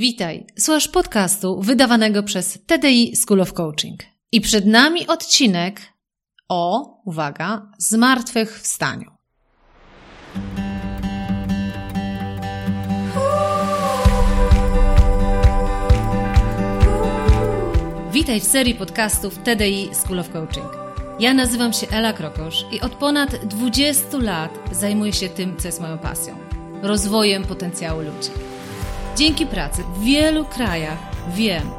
Witaj, słuchasz podcastu wydawanego przez TDI School of Coaching. I przed nami odcinek o, uwaga, zmartwychwstaniu. Witaj w serii podcastów TDI School of Coaching. Ja nazywam się Ela Krokosz i od ponad 20 lat zajmuję się tym, co jest moją pasją rozwojem potencjału ludzi. Dzięki pracy w wielu krajach wiem,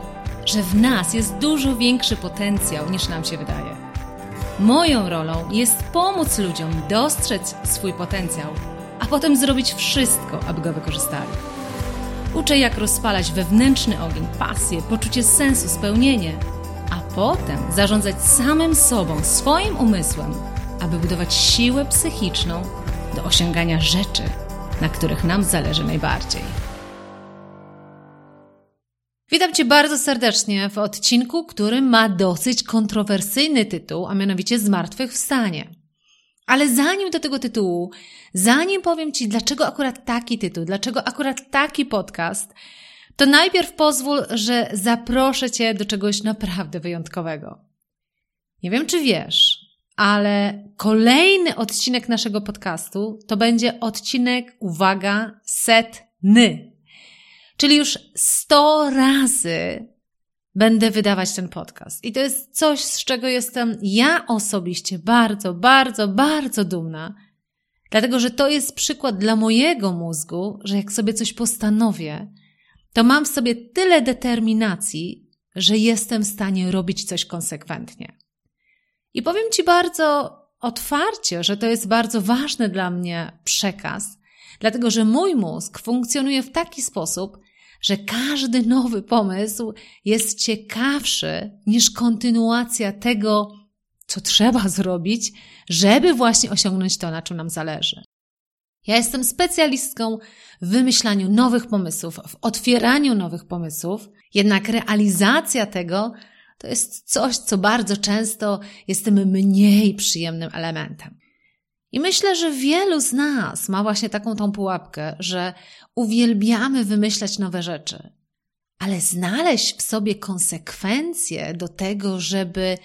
że w nas jest dużo większy potencjał niż nam się wydaje. Moją rolą jest pomóc ludziom dostrzec swój potencjał, a potem zrobić wszystko, aby go wykorzystali. Uczę, jak rozpalać wewnętrzny ogień, pasję, poczucie sensu, spełnienie, a potem zarządzać samym sobą, swoim umysłem, aby budować siłę psychiczną do osiągania rzeczy, na których nam zależy najbardziej. Witam Cię bardzo serdecznie w odcinku, który ma dosyć kontrowersyjny tytuł, a mianowicie Zmartwychwstanie. Ale zanim do tego tytułu, zanim powiem Ci, dlaczego akurat taki tytuł, dlaczego akurat taki podcast, to najpierw pozwól, że zaproszę Cię do czegoś naprawdę wyjątkowego. Nie wiem, czy wiesz, ale kolejny odcinek naszego podcastu to będzie odcinek, uwaga, setny. Czyli już 100 razy będę wydawać ten podcast. I to jest coś, z czego jestem ja osobiście bardzo, bardzo, bardzo dumna. Dlatego, że to jest przykład dla mojego mózgu, że jak sobie coś postanowię, to mam w sobie tyle determinacji, że jestem w stanie robić coś konsekwentnie. I powiem Ci bardzo otwarcie, że to jest bardzo ważny dla mnie przekaz, dlatego że mój mózg funkcjonuje w taki sposób, że każdy nowy pomysł jest ciekawszy niż kontynuacja tego, co trzeba zrobić, żeby właśnie osiągnąć to, na czym nam zależy. Ja jestem specjalistką w wymyślaniu nowych pomysłów, w otwieraniu nowych pomysłów, jednak realizacja tego to jest coś, co bardzo często jest tym mniej przyjemnym elementem. I myślę, że wielu z nas ma właśnie taką tą pułapkę, że uwielbiamy wymyślać nowe rzeczy, ale znaleźć w sobie konsekwencje do tego, żeby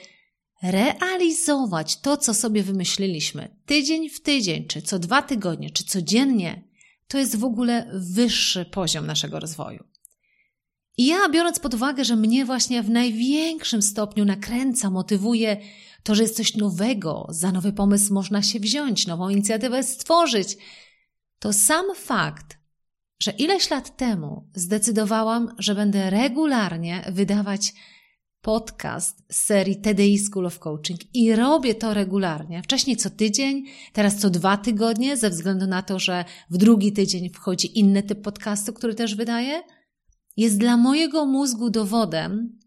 realizować to, co sobie wymyśliliśmy tydzień w tydzień, czy co dwa tygodnie, czy codziennie, to jest w ogóle wyższy poziom naszego rozwoju. I ja, biorąc pod uwagę, że mnie właśnie w największym stopniu nakręca, motywuje to, że jest coś nowego, za nowy pomysł można się wziąć, nową inicjatywę stworzyć, to sam fakt, że ileś lat temu zdecydowałam, że będę regularnie wydawać podcast z serii TDI School of Coaching i robię to regularnie. Wcześniej co tydzień, teraz co dwa tygodnie, ze względu na to, że w drugi tydzień wchodzi inny typ podcastu, który też wydaję – jest dla mojego mózgu dowodem,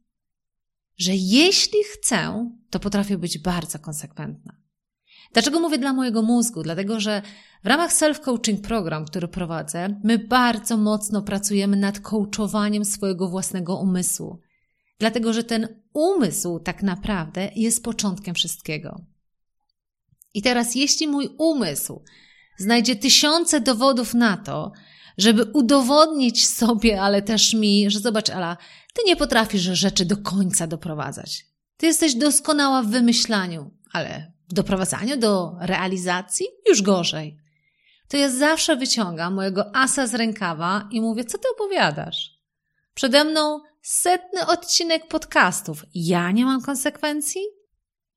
że jeśli chcę, to potrafię być bardzo konsekwentna. Dlaczego mówię dla mojego mózgu? Dlatego, że w ramach self-coaching program, który prowadzę, my bardzo mocno pracujemy nad coachowaniem swojego własnego umysłu. Dlatego, że ten umysł tak naprawdę jest początkiem wszystkiego. I teraz, jeśli mój umysł znajdzie tysiące dowodów na to, żeby udowodnić sobie, ale też mi, że zobacz, Ala, ty nie potrafisz rzeczy do końca doprowadzać. Ty jesteś doskonała w wymyślaniu, ale w doprowadzaniu do realizacji już gorzej. To ja zawsze wyciągam mojego asa z rękawa i mówię, co ty opowiadasz? Przede mną setny odcinek podcastów. Ja nie mam konsekwencji?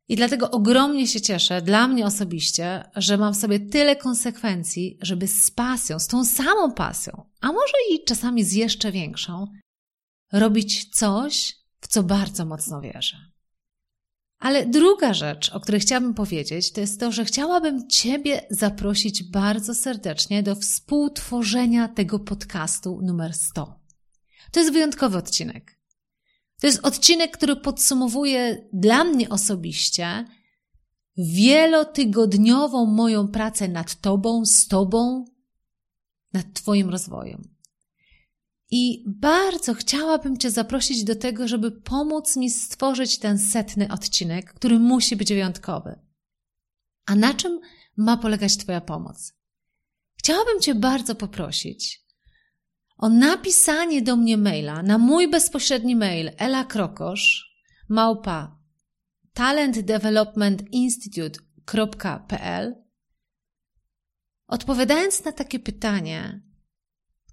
I dlatego ogromnie się cieszę, dla mnie osobiście, że mam w sobie tyle konsekwencji, żeby z pasją, z tą samą pasją, a może i czasami z jeszcze większą, robić coś, w co bardzo mocno wierzę. Ale druga rzecz, o której chciałabym powiedzieć, to jest to, że chciałabym Ciebie zaprosić bardzo serdecznie do współtworzenia tego podcastu numer 100. To jest wyjątkowy odcinek. To jest odcinek, który podsumowuje dla mnie osobiście wielotygodniową moją pracę nad Tobą, z Tobą, nad Twoim rozwojem. I bardzo chciałabym Cię zaprosić do tego, żeby pomóc mi stworzyć ten setny odcinek, który musi być wyjątkowy. A na czym ma polegać Twoja pomoc? Chciałabym Cię bardzo poprosić, o napisanie do mnie maila na mój bezpośredni mail elakrokosz małpa talentdevelopmentinstitute.pl odpowiadając na takie pytanie,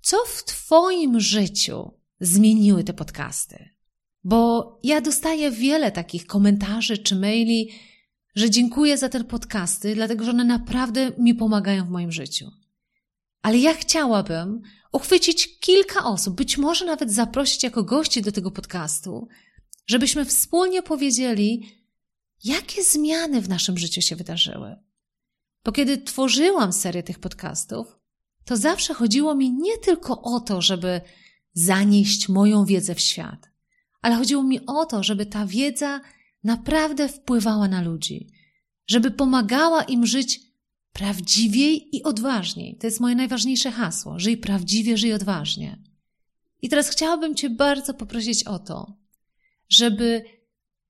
co w Twoim życiu zmieniły te podcasty? Bo ja dostaję wiele takich komentarzy czy maili, że dziękuję za te podcasty, dlatego że one naprawdę mi pomagają w moim życiu. Ale ja chciałabym uchwycić kilka osób, być może nawet zaprosić jako gości do tego podcastu, żebyśmy wspólnie powiedzieli, jakie zmiany w naszym życiu się wydarzyły. Bo kiedy tworzyłam serię tych podcastów, to zawsze chodziło mi nie tylko o to, żeby zanieść moją wiedzę w świat, ale chodziło mi o to, żeby ta wiedza naprawdę wpływała na ludzi, żeby pomagała im żyć prawdziwiej i odważniej. To jest moje najważniejsze hasło: żyj prawdziwie, żyj odważnie. I teraz chciałabym Cię bardzo poprosić o to, żeby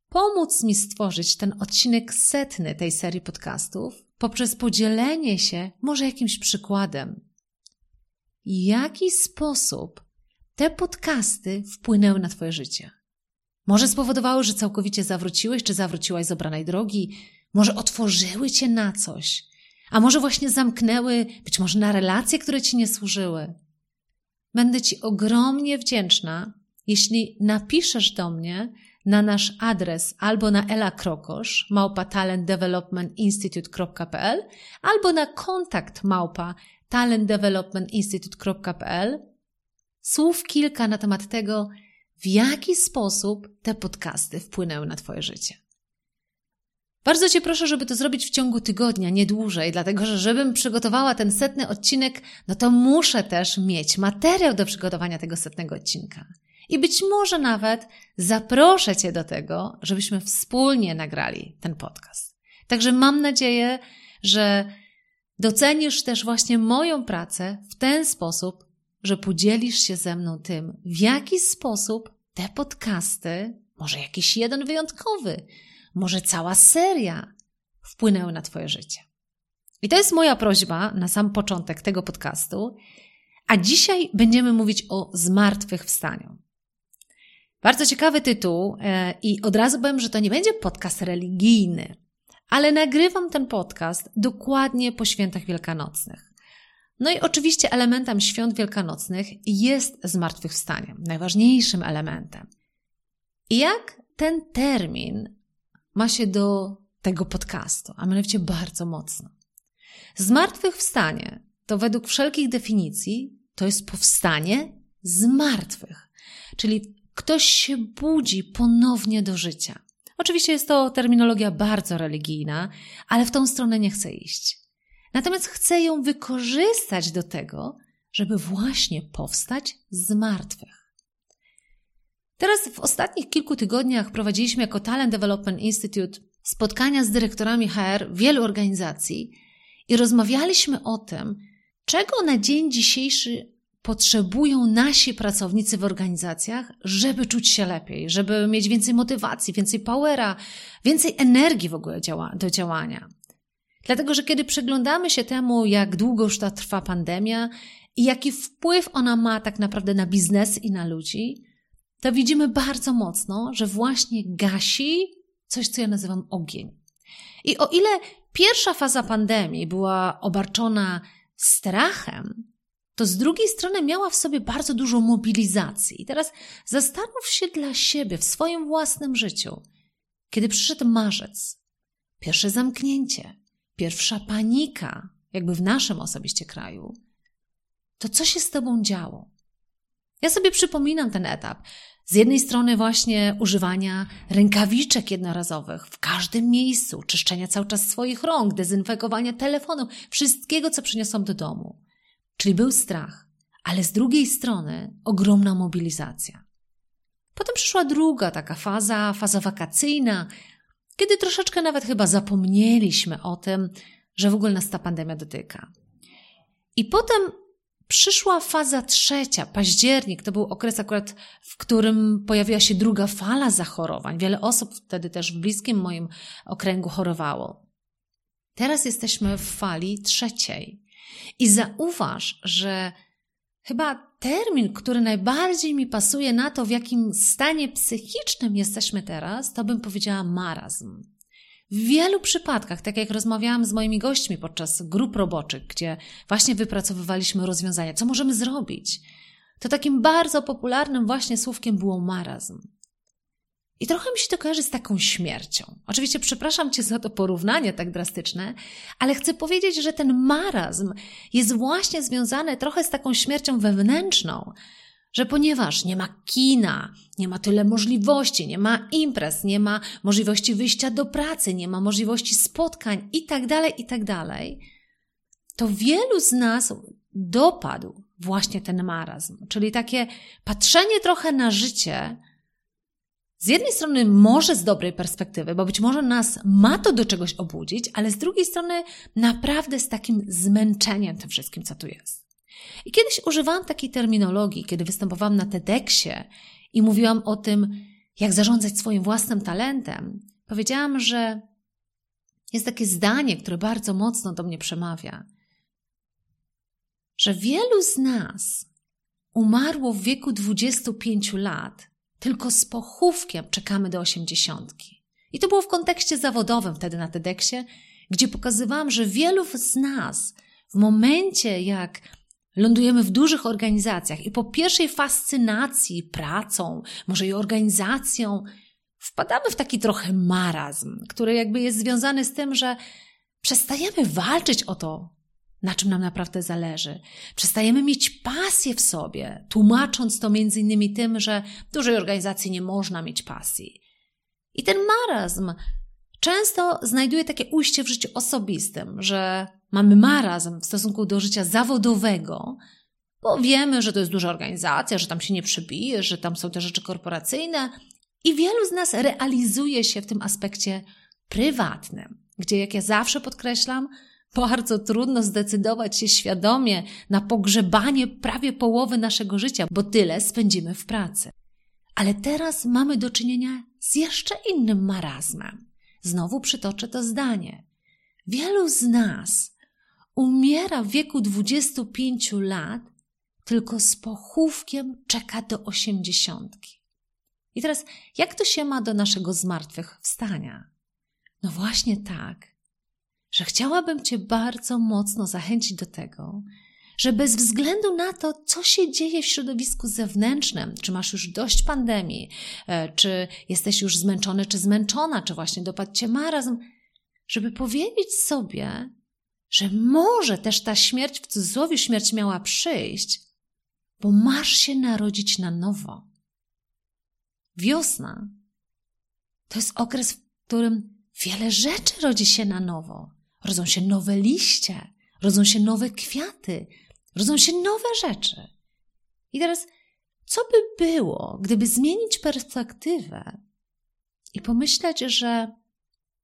pomóc mi stworzyć ten odcinek setny tej serii podcastów poprzez podzielenie się może jakimś przykładem, jaki sposób te podcasty wpłynęły na Twoje życie. Może spowodowały, że całkowicie zawróciłeś, czy zawróciłaś z obranej drogi, może otworzyły Cię na coś, a może właśnie zamknęły, być może na relacje, które Ci nie służyły. Będę Ci ogromnie wdzięczna, jeśli napiszesz do mnie na nasz adres albo na Ela Krokosz, małpa talentdevelopmentinstitute.pl albo na kontakt małpa talentdevelopmentinstitute.pl słów kilka na temat tego, w jaki sposób te podcasty wpłynęły na Twoje życie. Bardzo Cię proszę, żeby to zrobić w ciągu tygodnia, nie dłużej, dlatego że żebym przygotowała ten setny odcinek, no to muszę też mieć materiał do przygotowania tego setnego odcinka. I być może nawet zaproszę Cię do tego, żebyśmy wspólnie nagrali ten podcast. Także mam nadzieję, że docenisz też właśnie moją pracę w ten sposób, że podzielisz się ze mną tym, w jaki sposób te podcasty, może jakiś jeden wyjątkowy, może cała seria wpłynęły na Twoje życie. I to jest moja prośba na sam początek tego podcastu. A dzisiaj będziemy mówić o zmartwychwstaniu. Bardzo ciekawy tytuł e, i od razu powiem, że to nie będzie podcast religijny, ale nagrywam ten podcast dokładnie po świętach wielkanocnych. No i oczywiście elementem świąt wielkanocnych jest zmartwychwstanie, najważniejszym elementem. Jak ten termin ma się do tego podcastu, a mianowicie bardzo mocno. Zmartwychwstanie to według wszelkich definicji to jest powstanie z martwych, czyli ktoś się budzi ponownie do życia. Oczywiście jest to terminologia bardzo religijna, ale w tą stronę nie chcę iść. Natomiast chcę ją wykorzystać do tego, żeby właśnie powstać z martwych. Teraz w ostatnich kilku tygodniach prowadziliśmy jako Talent Development Institute spotkania z dyrektorami HR wielu organizacji i rozmawialiśmy o tym, czego na dzień dzisiejszy potrzebują nasi pracownicy w organizacjach, żeby czuć się lepiej, żeby mieć więcej motywacji, więcej powera, więcej energii w ogóle działa, do działania. Dlatego, że kiedy przyglądamy się temu, jak długo już ta trwa pandemia i jaki wpływ ona ma tak naprawdę na biznes i na ludzi, to widzimy bardzo mocno, że właśnie gasi coś, co ja nazywam ogień. I o ile pierwsza faza pandemii była obarczona strachem, to z drugiej strony miała w sobie bardzo dużo mobilizacji. I teraz zastanów się dla siebie w swoim własnym życiu, kiedy przyszedł marzec, pierwsze zamknięcie, pierwsza panika, jakby w naszym osobiście kraju, to co się z tobą działo? Ja sobie przypominam ten etap. Z jednej strony właśnie używania rękawiczek jednorazowych w każdym miejscu, czyszczenia cały czas swoich rąk, dezynfekowania telefonu, wszystkiego, co przyniosłam do domu. Czyli był strach, ale z drugiej strony ogromna mobilizacja. Potem przyszła druga taka faza, faza wakacyjna, kiedy troszeczkę nawet chyba zapomnieliśmy o tym, że w ogóle nas ta pandemia dotyka. I potem przyszła faza trzecia, październik, to był okres akurat, w którym pojawiła się druga fala zachorowań. Wiele osób wtedy też w bliskim moim okręgu chorowało. Teraz jesteśmy w fali trzeciej. I zauważ, że Chyba termin, który najbardziej mi pasuje na to, w jakim stanie psychicznym jesteśmy teraz, to bym powiedziała marazm. W wielu przypadkach, tak jak rozmawiałam z moimi gośćmi podczas grup roboczych, gdzie właśnie wypracowywaliśmy rozwiązania, co możemy zrobić, to takim bardzo popularnym właśnie słówkiem było marazm. I trochę mi się to kojarzy z taką śmiercią. Oczywiście przepraszam Cię za to porównanie tak drastyczne, ale chcę powiedzieć, że ten marazm jest właśnie związany trochę z taką śmiercią wewnętrzną, że ponieważ nie ma kina, nie ma tyle możliwości, nie ma imprez, nie ma możliwości wyjścia do pracy, nie ma możliwości spotkań i tak dalej, i tak to wielu z nas dopadł właśnie ten marazm, czyli takie patrzenie trochę na życie z jednej strony może z dobrej perspektywy, bo być może nas ma to do czegoś obudzić, ale z drugiej strony naprawdę z takim zmęczeniem tym wszystkim, co tu jest. I kiedyś używałam takiej terminologii, kiedy występowałam na TEDxie i mówiłam o tym, jak zarządzać swoim własnym talentem. Powiedziałam, że jest takie zdanie, które bardzo mocno do mnie przemawia, że wielu z nas umarło w wieku 25 lat, tylko z pochówkiem czekamy do osiemdziesiątki. I to było w kontekście zawodowym wtedy na TEDxie, gdzie pokazywałam, że wielu z nas w momencie, jak lądujemy w dużych organizacjach i po pierwszej fascynacji pracą, może i organizacją, wpadamy w taki trochę marazm, który jakby jest związany z tym, że przestajemy walczyć o to, na czym nam naprawdę zależy. Przestajemy mieć pasję w sobie, tłumacząc to między innymi tym, że w dużej organizacji nie można mieć pasji. I ten marazm często znajduje takie ujście w życiu osobistym, że mamy marazm w stosunku do życia zawodowego, bo wiemy, że to jest duża organizacja, że tam się nie przebije, że tam są te rzeczy korporacyjne i wielu z nas realizuje się w tym aspekcie prywatnym, gdzie, jak ja zawsze podkreślam, bardzo trudno zdecydować się świadomie na pogrzebanie prawie połowy naszego życia, bo tyle spędzimy w pracy. Ale teraz mamy do czynienia z jeszcze innym marazmem. Znowu przytoczę to zdanie. Wielu z nas umiera w wieku 25 lat, tylko z pochówkiem czeka do osiemdziesiątki. I teraz, jak to się ma do naszego zmartwychwstania? No właśnie tak, że chciałabym Cię bardzo mocno zachęcić do tego, że bez względu na to, co się dzieje w środowisku zewnętrznym, czy masz już dość pandemii, e, czy jesteś już zmęczony, czy zmęczona, czy właśnie dopadł Cię marazm, żeby powiedzieć sobie, że może też ta śmierć, w cudzysłowie śmierć miała przyjść, bo masz się narodzić na nowo. Wiosna to jest okres, w którym wiele rzeczy rodzi się na nowo. Rodzą się nowe liście, rodzą się nowe kwiaty, rodzą się nowe rzeczy. I teraz, co by było, gdyby zmienić perspektywę i pomyśleć, że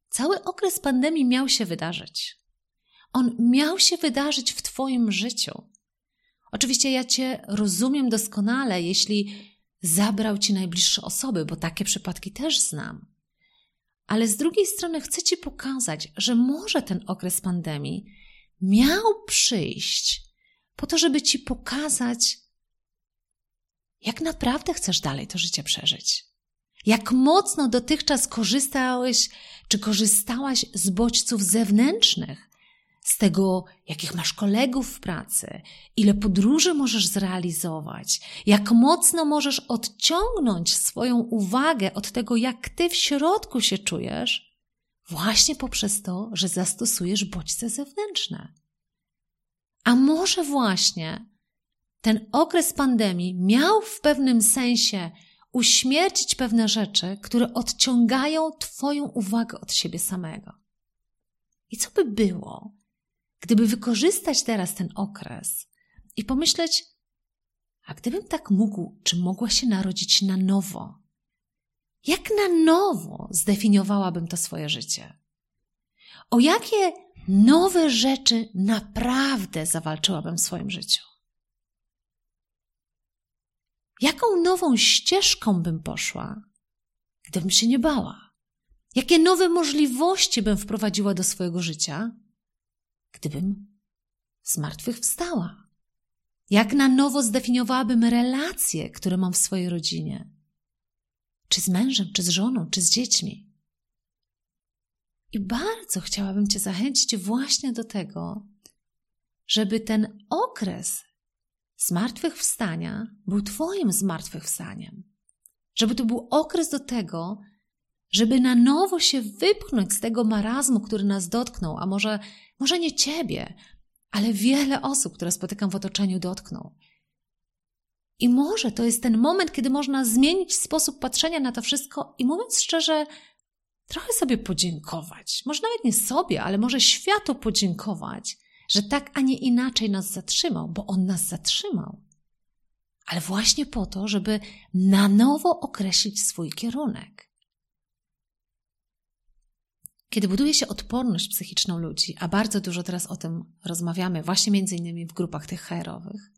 cały okres pandemii miał się wydarzyć? On miał się wydarzyć w Twoim życiu. Oczywiście ja Cię rozumiem doskonale, jeśli zabrał Ci najbliższe osoby, bo takie przypadki też znam. Ale z drugiej strony chcę Ci pokazać, że może ten okres pandemii miał przyjść po to, żeby Ci pokazać, jak naprawdę chcesz dalej to życie przeżyć. Jak mocno dotychczas korzystałeś czy korzystałaś z bodźców zewnętrznych, z tego, jakich masz kolegów w pracy, ile podróży możesz zrealizować, jak mocno możesz odciągnąć swoją uwagę od tego, jak ty w środku się czujesz, właśnie poprzez to, że zastosujesz bodźce zewnętrzne. A może właśnie ten okres pandemii miał w pewnym sensie uśmiercić pewne rzeczy, które odciągają Twoją uwagę od siebie samego. I co by było, gdyby wykorzystać teraz ten okres i pomyśleć, a gdybym tak mógł, czy mogła się narodzić na nowo? Jak na nowo zdefiniowałabym to swoje życie? O jakie nowe rzeczy naprawdę zawalczyłabym w swoim życiu? Jaką nową ścieżką bym poszła, gdybym się nie bała? Jakie nowe możliwości bym wprowadziła do swojego życia, gdybym z martwych wstała? Jak na nowo zdefiniowałabym relacje, które mam w swojej rodzinie? Czy z mężem, czy z żoną, czy z dziećmi? I bardzo chciałabym Cię zachęcić właśnie do tego, żeby ten okres zmartwychwstania był Twoim zmartwychwstaniem. Żeby to był okres do tego, żeby na nowo się wypchnąć z tego marazmu, który nas dotknął, a może, może nie Ciebie, ale wiele osób, które spotykam w otoczeniu, dotknął. I może to jest ten moment, kiedy można zmienić sposób patrzenia na to wszystko i mówiąc szczerze, trochę sobie podziękować. Może nawet nie sobie, ale może światu podziękować, że tak, a nie inaczej nas zatrzymał, bo on nas zatrzymał. Ale właśnie po to, żeby na nowo określić swój kierunek. Kiedy buduje się odporność psychiczną ludzi, a bardzo dużo teraz o tym rozmawiamy, właśnie między innymi w grupach tych HR-owych,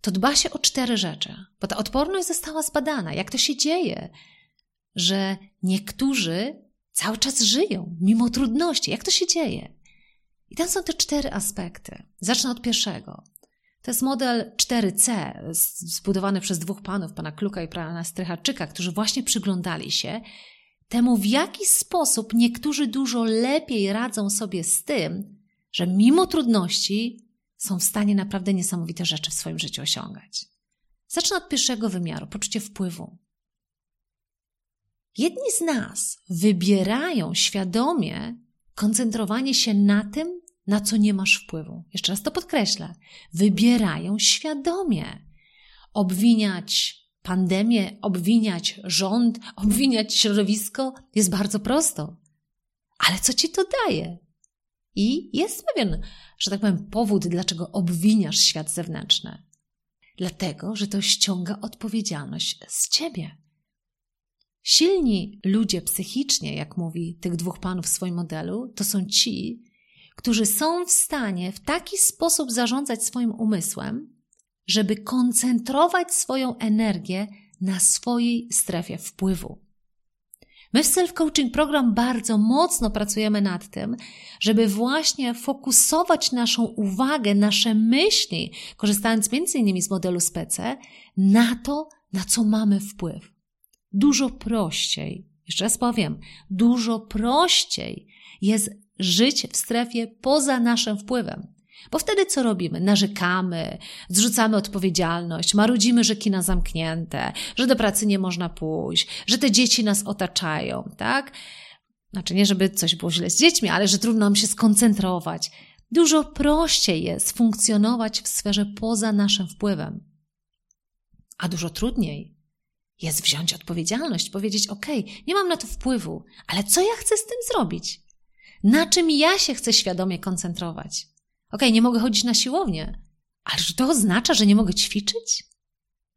to dba się o cztery rzeczy, bo ta odporność została zbadana. Jak to się dzieje, że niektórzy cały czas żyją mimo trudności? Jak to się dzieje? I tam są te cztery aspekty. Zacznę od pierwszego. To jest model 4C, zbudowany przez dwóch panów, pana Kluka i pana Strychaczyka, którzy właśnie przyglądali się temu, w jaki sposób niektórzy dużo lepiej radzą sobie z tym, że mimo trudności są w stanie naprawdę niesamowite rzeczy w swoim życiu osiągać. Zacznę od pierwszego wymiaru poczucie wpływu. Jedni z nas wybierają świadomie koncentrowanie się na tym, na co nie masz wpływu. Jeszcze raz to podkreślę. Wybierają świadomie. Obwiniać pandemię, obwiniać rząd, obwiniać środowisko jest bardzo prosto. Ale co ci to daje? I jest pewien, że tak powiem, powód, dlaczego obwiniasz świat zewnętrzny. Dlatego, że to ściąga odpowiedzialność z ciebie. Silni ludzie psychicznie, jak mówi tych dwóch panów w swoim modelu, to są ci, którzy są w stanie w taki sposób zarządzać swoim umysłem, żeby koncentrować swoją energię na swojej strefie wpływu. My w Self Coaching Program bardzo mocno pracujemy nad tym, żeby właśnie fokusować naszą uwagę, nasze myśli, korzystając między innymi z modelu SPECE, na to, na co mamy wpływ. Dużo prościej, jeszcze raz powiem, dużo prościej jest żyć w strefie poza naszym wpływem. Bo wtedy co robimy? Narzekamy, zrzucamy odpowiedzialność, marudzimy, że kina zamknięte, że do pracy nie można pójść, że te dzieci nas otaczają, tak? Znaczy nie, żeby coś było źle z dziećmi, ale że trudno nam się skoncentrować. Dużo prościej jest funkcjonować w sferze poza naszym wpływem. A dużo trudniej jest wziąć odpowiedzialność, powiedzieć: OK, nie mam na to wpływu, ale co ja chcę z tym zrobić? Na czym ja się chcę świadomie koncentrować? OK, nie mogę chodzić na siłownię, ale czy to oznacza, że nie mogę ćwiczyć?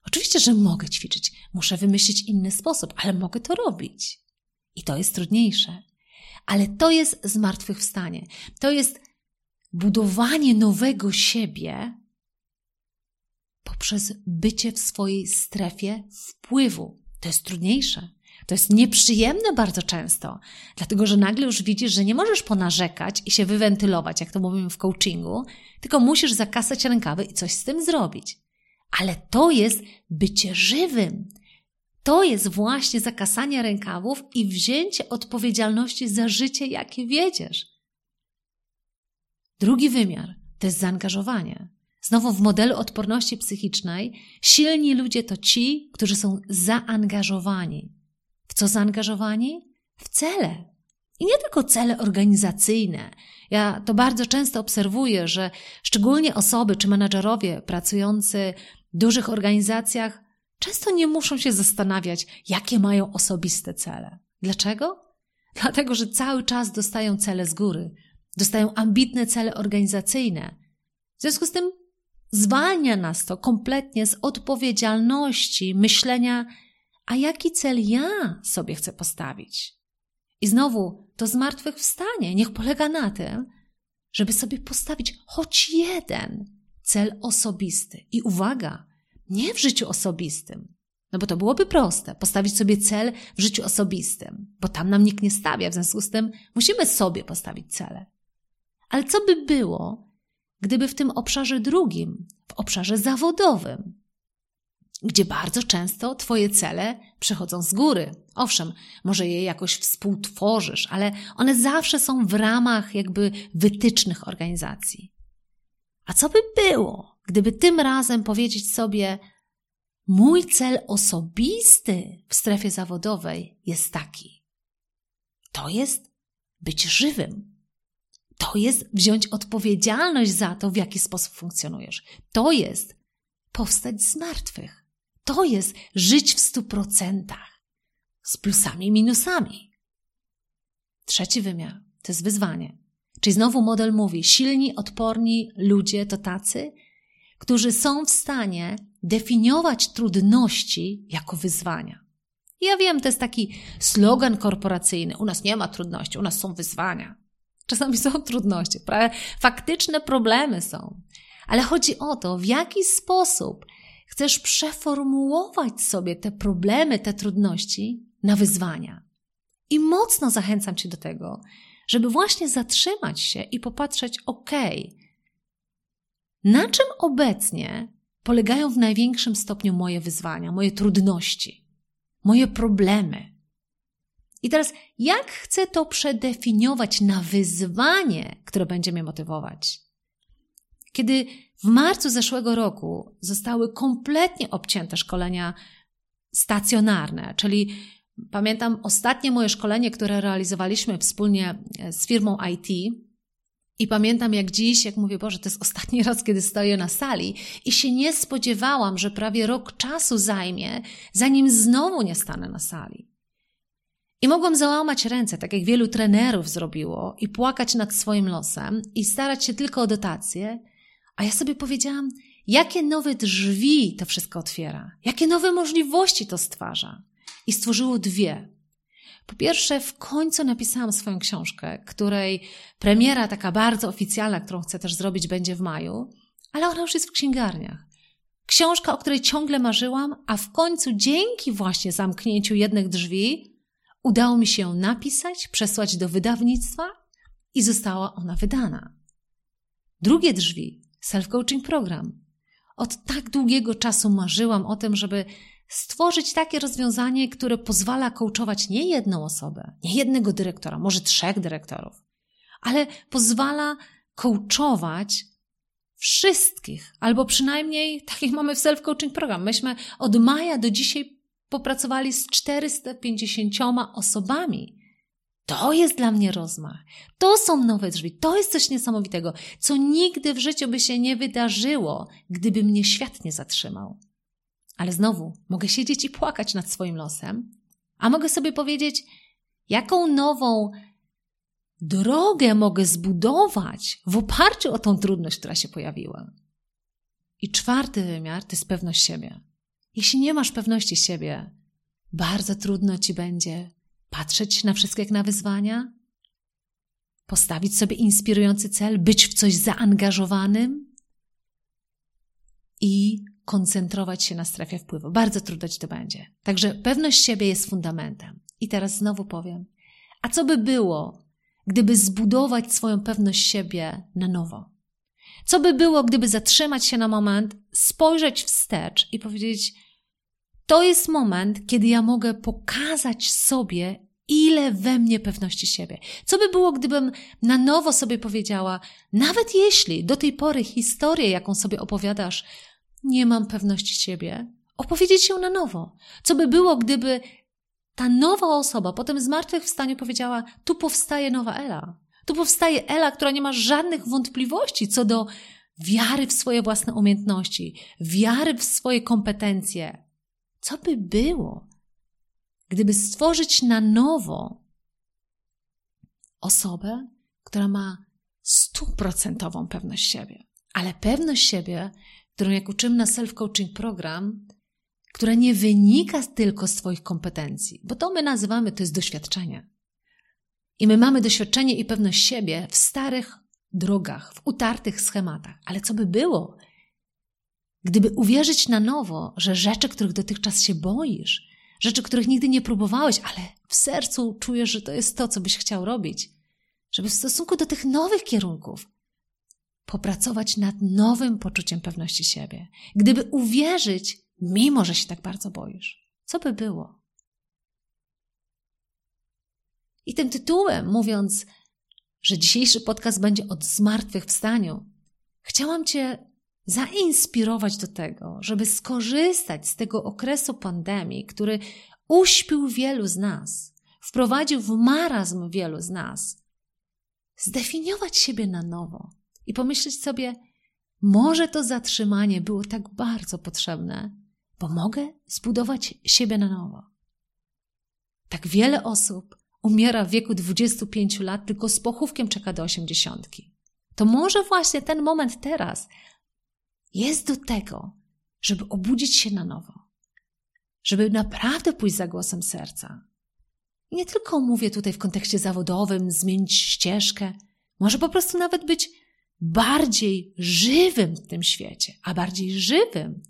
Oczywiście, że mogę ćwiczyć. Muszę wymyślić inny sposób, ale mogę to robić. I to jest trudniejsze. Ale to jest zmartwychwstanie. To jest budowanie nowego siebie poprzez bycie w swojej strefie wpływu. To jest trudniejsze. To jest nieprzyjemne bardzo często, dlatego że nagle już widzisz, że nie możesz ponarzekać i się wywentylować, jak to mówimy w coachingu, tylko musisz zakasać rękawy i coś z tym zrobić. Ale to jest bycie żywym. To jest właśnie zakasanie rękawów i wzięcie odpowiedzialności za życie, jakie wiedziesz. Drugi wymiar to jest zaangażowanie. Znowu w modelu odporności psychicznej silni ludzie to ci, którzy są zaangażowani. W co zaangażowani? W cele. I nie tylko cele organizacyjne. Ja to bardzo często obserwuję, że szczególnie osoby czy menadżerowie pracujący w dużych organizacjach często nie muszą się zastanawiać, jakie mają osobiste cele. Dlaczego? Dlatego, że cały czas dostają cele z góry, dostają ambitne cele organizacyjne. W związku z tym zwalnia nas to kompletnie z odpowiedzialności myślenia, a jaki cel ja sobie chcę postawić. I znowu to zmartwychwstanie niech polega na tym, żeby sobie postawić choć jeden cel osobisty. I uwaga, nie w życiu osobistym, no bo to byłoby proste, postawić sobie cel w życiu osobistym, bo tam nam nikt nie stawia, w związku z tym musimy sobie postawić cele. Ale co by było, gdyby w tym obszarze drugim, w obszarze zawodowym, gdzie bardzo często Twoje cele przychodzą z góry. Owszem, może je jakoś współtworzysz, ale one zawsze są w ramach jakby wytycznych organizacji. A co by było, gdyby tym razem powiedzieć sobie, mój cel osobisty w strefie zawodowej jest taki. To jest być żywym. To jest wziąć odpowiedzialność za to, w jaki sposób funkcjonujesz. To jest powstać z martwych. To jest żyć w stu procentach. Z plusami i minusami. Trzeci wymiar to jest wyzwanie. Czyli znowu model mówi: silni, odporni ludzie to tacy, którzy są w stanie definiować trudności jako wyzwania. Ja wiem, to jest taki slogan korporacyjny. U nas nie ma trudności, u nas są wyzwania. Czasami są trudności, faktyczne problemy są. Ale chodzi o to, w jaki sposób chcesz przeformułować sobie te problemy, te trudności na wyzwania. I mocno zachęcam Cię do tego, żeby właśnie zatrzymać się i popatrzeć, ok, na czym obecnie polegają w największym stopniu moje wyzwania, moje trudności, moje problemy. I teraz, jak chcę to przedefiniować na wyzwanie, które będzie mnie motywować? Kiedy w marcu zeszłego roku zostały kompletnie obcięte szkolenia stacjonarne, czyli pamiętam ostatnie moje szkolenie, które realizowaliśmy wspólnie z firmą IT, i pamiętam jak dziś, jak mówię, Boże, to jest ostatni raz, kiedy stoję na sali i się nie spodziewałam, że prawie rok czasu zajmie, zanim znowu nie stanę na sali. I mogłam załamać ręce, tak jak wielu trenerów zrobiło, i płakać nad swoim losem i starać się tylko o dotacje, a ja sobie powiedziałam, jakie nowe drzwi to wszystko otwiera, jakie nowe możliwości to stwarza. I stworzyło dwie. Po pierwsze, w końcu napisałam swoją książkę, której premiera taka bardzo oficjalna, którą chcę też zrobić, będzie w maju, ale ona już jest w księgarniach. Książka, o której ciągle marzyłam, a w końcu dzięki właśnie zamknięciu jednych drzwi udało mi się ją napisać, przesłać do wydawnictwa i została ona wydana. Drugie drzwi, self-coaching program. Od tak długiego czasu marzyłam o tym, żeby stworzyć takie rozwiązanie, które pozwala coachować nie jedną osobę, nie jednego dyrektora, może trzech dyrektorów, ale pozwala coachować wszystkich, albo przynajmniej tak jak mamy w self-coaching program. Myśmy od maja do dzisiaj popracowali z 450 osobami. To jest dla mnie rozmach. To są nowe drzwi. To jest coś niesamowitego, co nigdy w życiu by się nie wydarzyło, gdyby mnie świat nie zatrzymał. Ale znowu, mogę siedzieć i płakać nad swoim losem, a mogę sobie powiedzieć, jaką nową drogę mogę zbudować w oparciu o tą trudność, która się pojawiła. I czwarty wymiar to jest pewność siebie. Jeśli nie masz pewności siebie, bardzo trudno ci będzie patrzeć na wszystko jak na wyzwania, postawić sobie inspirujący cel, być w coś zaangażowanym i koncentrować się na strefie wpływu. Bardzo trudno ci to będzie. Także pewność siebie jest fundamentem. I teraz znowu powiem, a co by było, gdyby zbudować swoją pewność siebie na nowo? Co by było, gdyby zatrzymać się na moment, spojrzeć wstecz i powiedzieć: To jest moment, kiedy ja mogę pokazać sobie, ile we mnie pewności siebie. Co by było, gdybym na nowo sobie powiedziała, nawet jeśli do tej pory historię, jaką sobie opowiadasz, nie mam pewności siebie, opowiedzieć ją na nowo. Co by było, gdyby ta nowa osoba potem zmartwychwstaniu powiedziała: Tu powstaje nowa Ela. Tu powstaje Ela, która nie ma żadnych wątpliwości co do wiary w swoje własne umiejętności, wiary w swoje kompetencje. Co by było, gdyby stworzyć na nowo osobę, która ma stuprocentową pewność siebie? Ale pewność siebie którą jak uczymy na self-coaching program, która nie wynika tylko z Twoich kompetencji, bo to my nazywamy to jest doświadczenie. I my mamy doświadczenie i pewność siebie w starych drogach, w utartych schematach. Ale co by było, gdyby uwierzyć na nowo, że rzeczy, których dotychczas się boisz, rzeczy, których nigdy nie próbowałeś, ale w sercu czujesz, że to jest to, co byś chciał robić, żeby w stosunku do tych nowych kierunków popracować nad nowym poczuciem pewności siebie, gdyby uwierzyć, mimo że się tak bardzo boisz, co by było? I tym tytułem, mówiąc, że dzisiejszy podcast będzie o zmartwychwstaniu, chciałam Cię zainspirować do tego, żeby skorzystać z tego okresu pandemii, który uśpił wielu z nas, wprowadził w marazm wielu z nas, zdefiniować siebie na nowo i pomyśleć sobie, może to zatrzymanie było tak bardzo potrzebne, bo mogę zbudować siebie na nowo. Tak wiele osób umiera w wieku 25 lat, tylko z pochówkiem czeka do 80. To może właśnie ten moment teraz jest do tego, żeby obudzić się na nowo, żeby naprawdę pójść za głosem serca. I nie tylko mówię tutaj w kontekście zawodowym, zmienić ścieżkę, może po prostu nawet być bardziej żywym w tym świecie, a bardziej żywym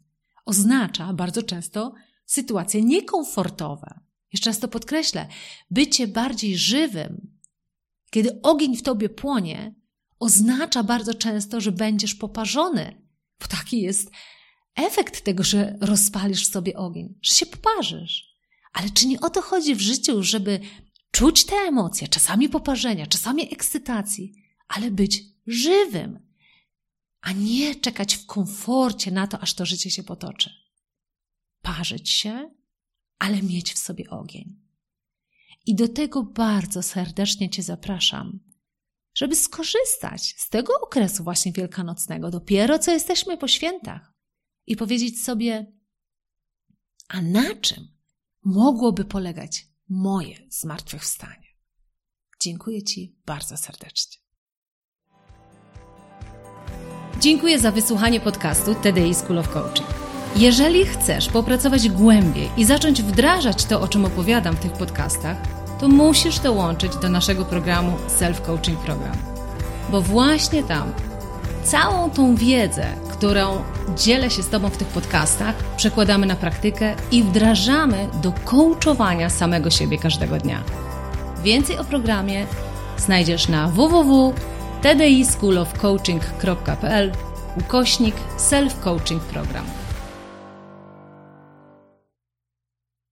oznacza bardzo często sytuacje niekomfortowe. Jeszcze raz to podkreślę. Bycie bardziej żywym, kiedy ogień w tobie płonie, oznacza bardzo często, że będziesz poparzony, bo taki jest efekt tego, że rozpalisz sobie ogień, że się poparzysz. Ale czy nie o to chodzi w życiu, żeby czuć te emocje, czasami poparzenia, czasami ekscytacji, ale być żywym, a nie czekać w komforcie na to, aż to życie się potoczy. Parzyć się, ale mieć w sobie ogień. I do tego bardzo serdecznie Cię zapraszam, żeby skorzystać z tego okresu właśnie wielkanocnego, dopiero co jesteśmy po świętach, i powiedzieć sobie, a na czym mogłoby polegać moje zmartwychwstanie? Dziękuję Ci bardzo serdecznie. Dziękuję za wysłuchanie podcastu TDI School of Coaching. Jeżeli chcesz popracować głębiej i zacząć wdrażać to, o czym opowiadam w tych podcastach, to musisz dołączyć do naszego programu Self Coaching Program. Bo właśnie tam całą tą wiedzę, którą dzielę się z Tobą w tych podcastach, przekładamy na praktykę i wdrażamy do coachowania samego siebie każdego dnia. Więcej o programie znajdziesz na www.tdischoolofcoaching.pl ukośnik self-coaching program.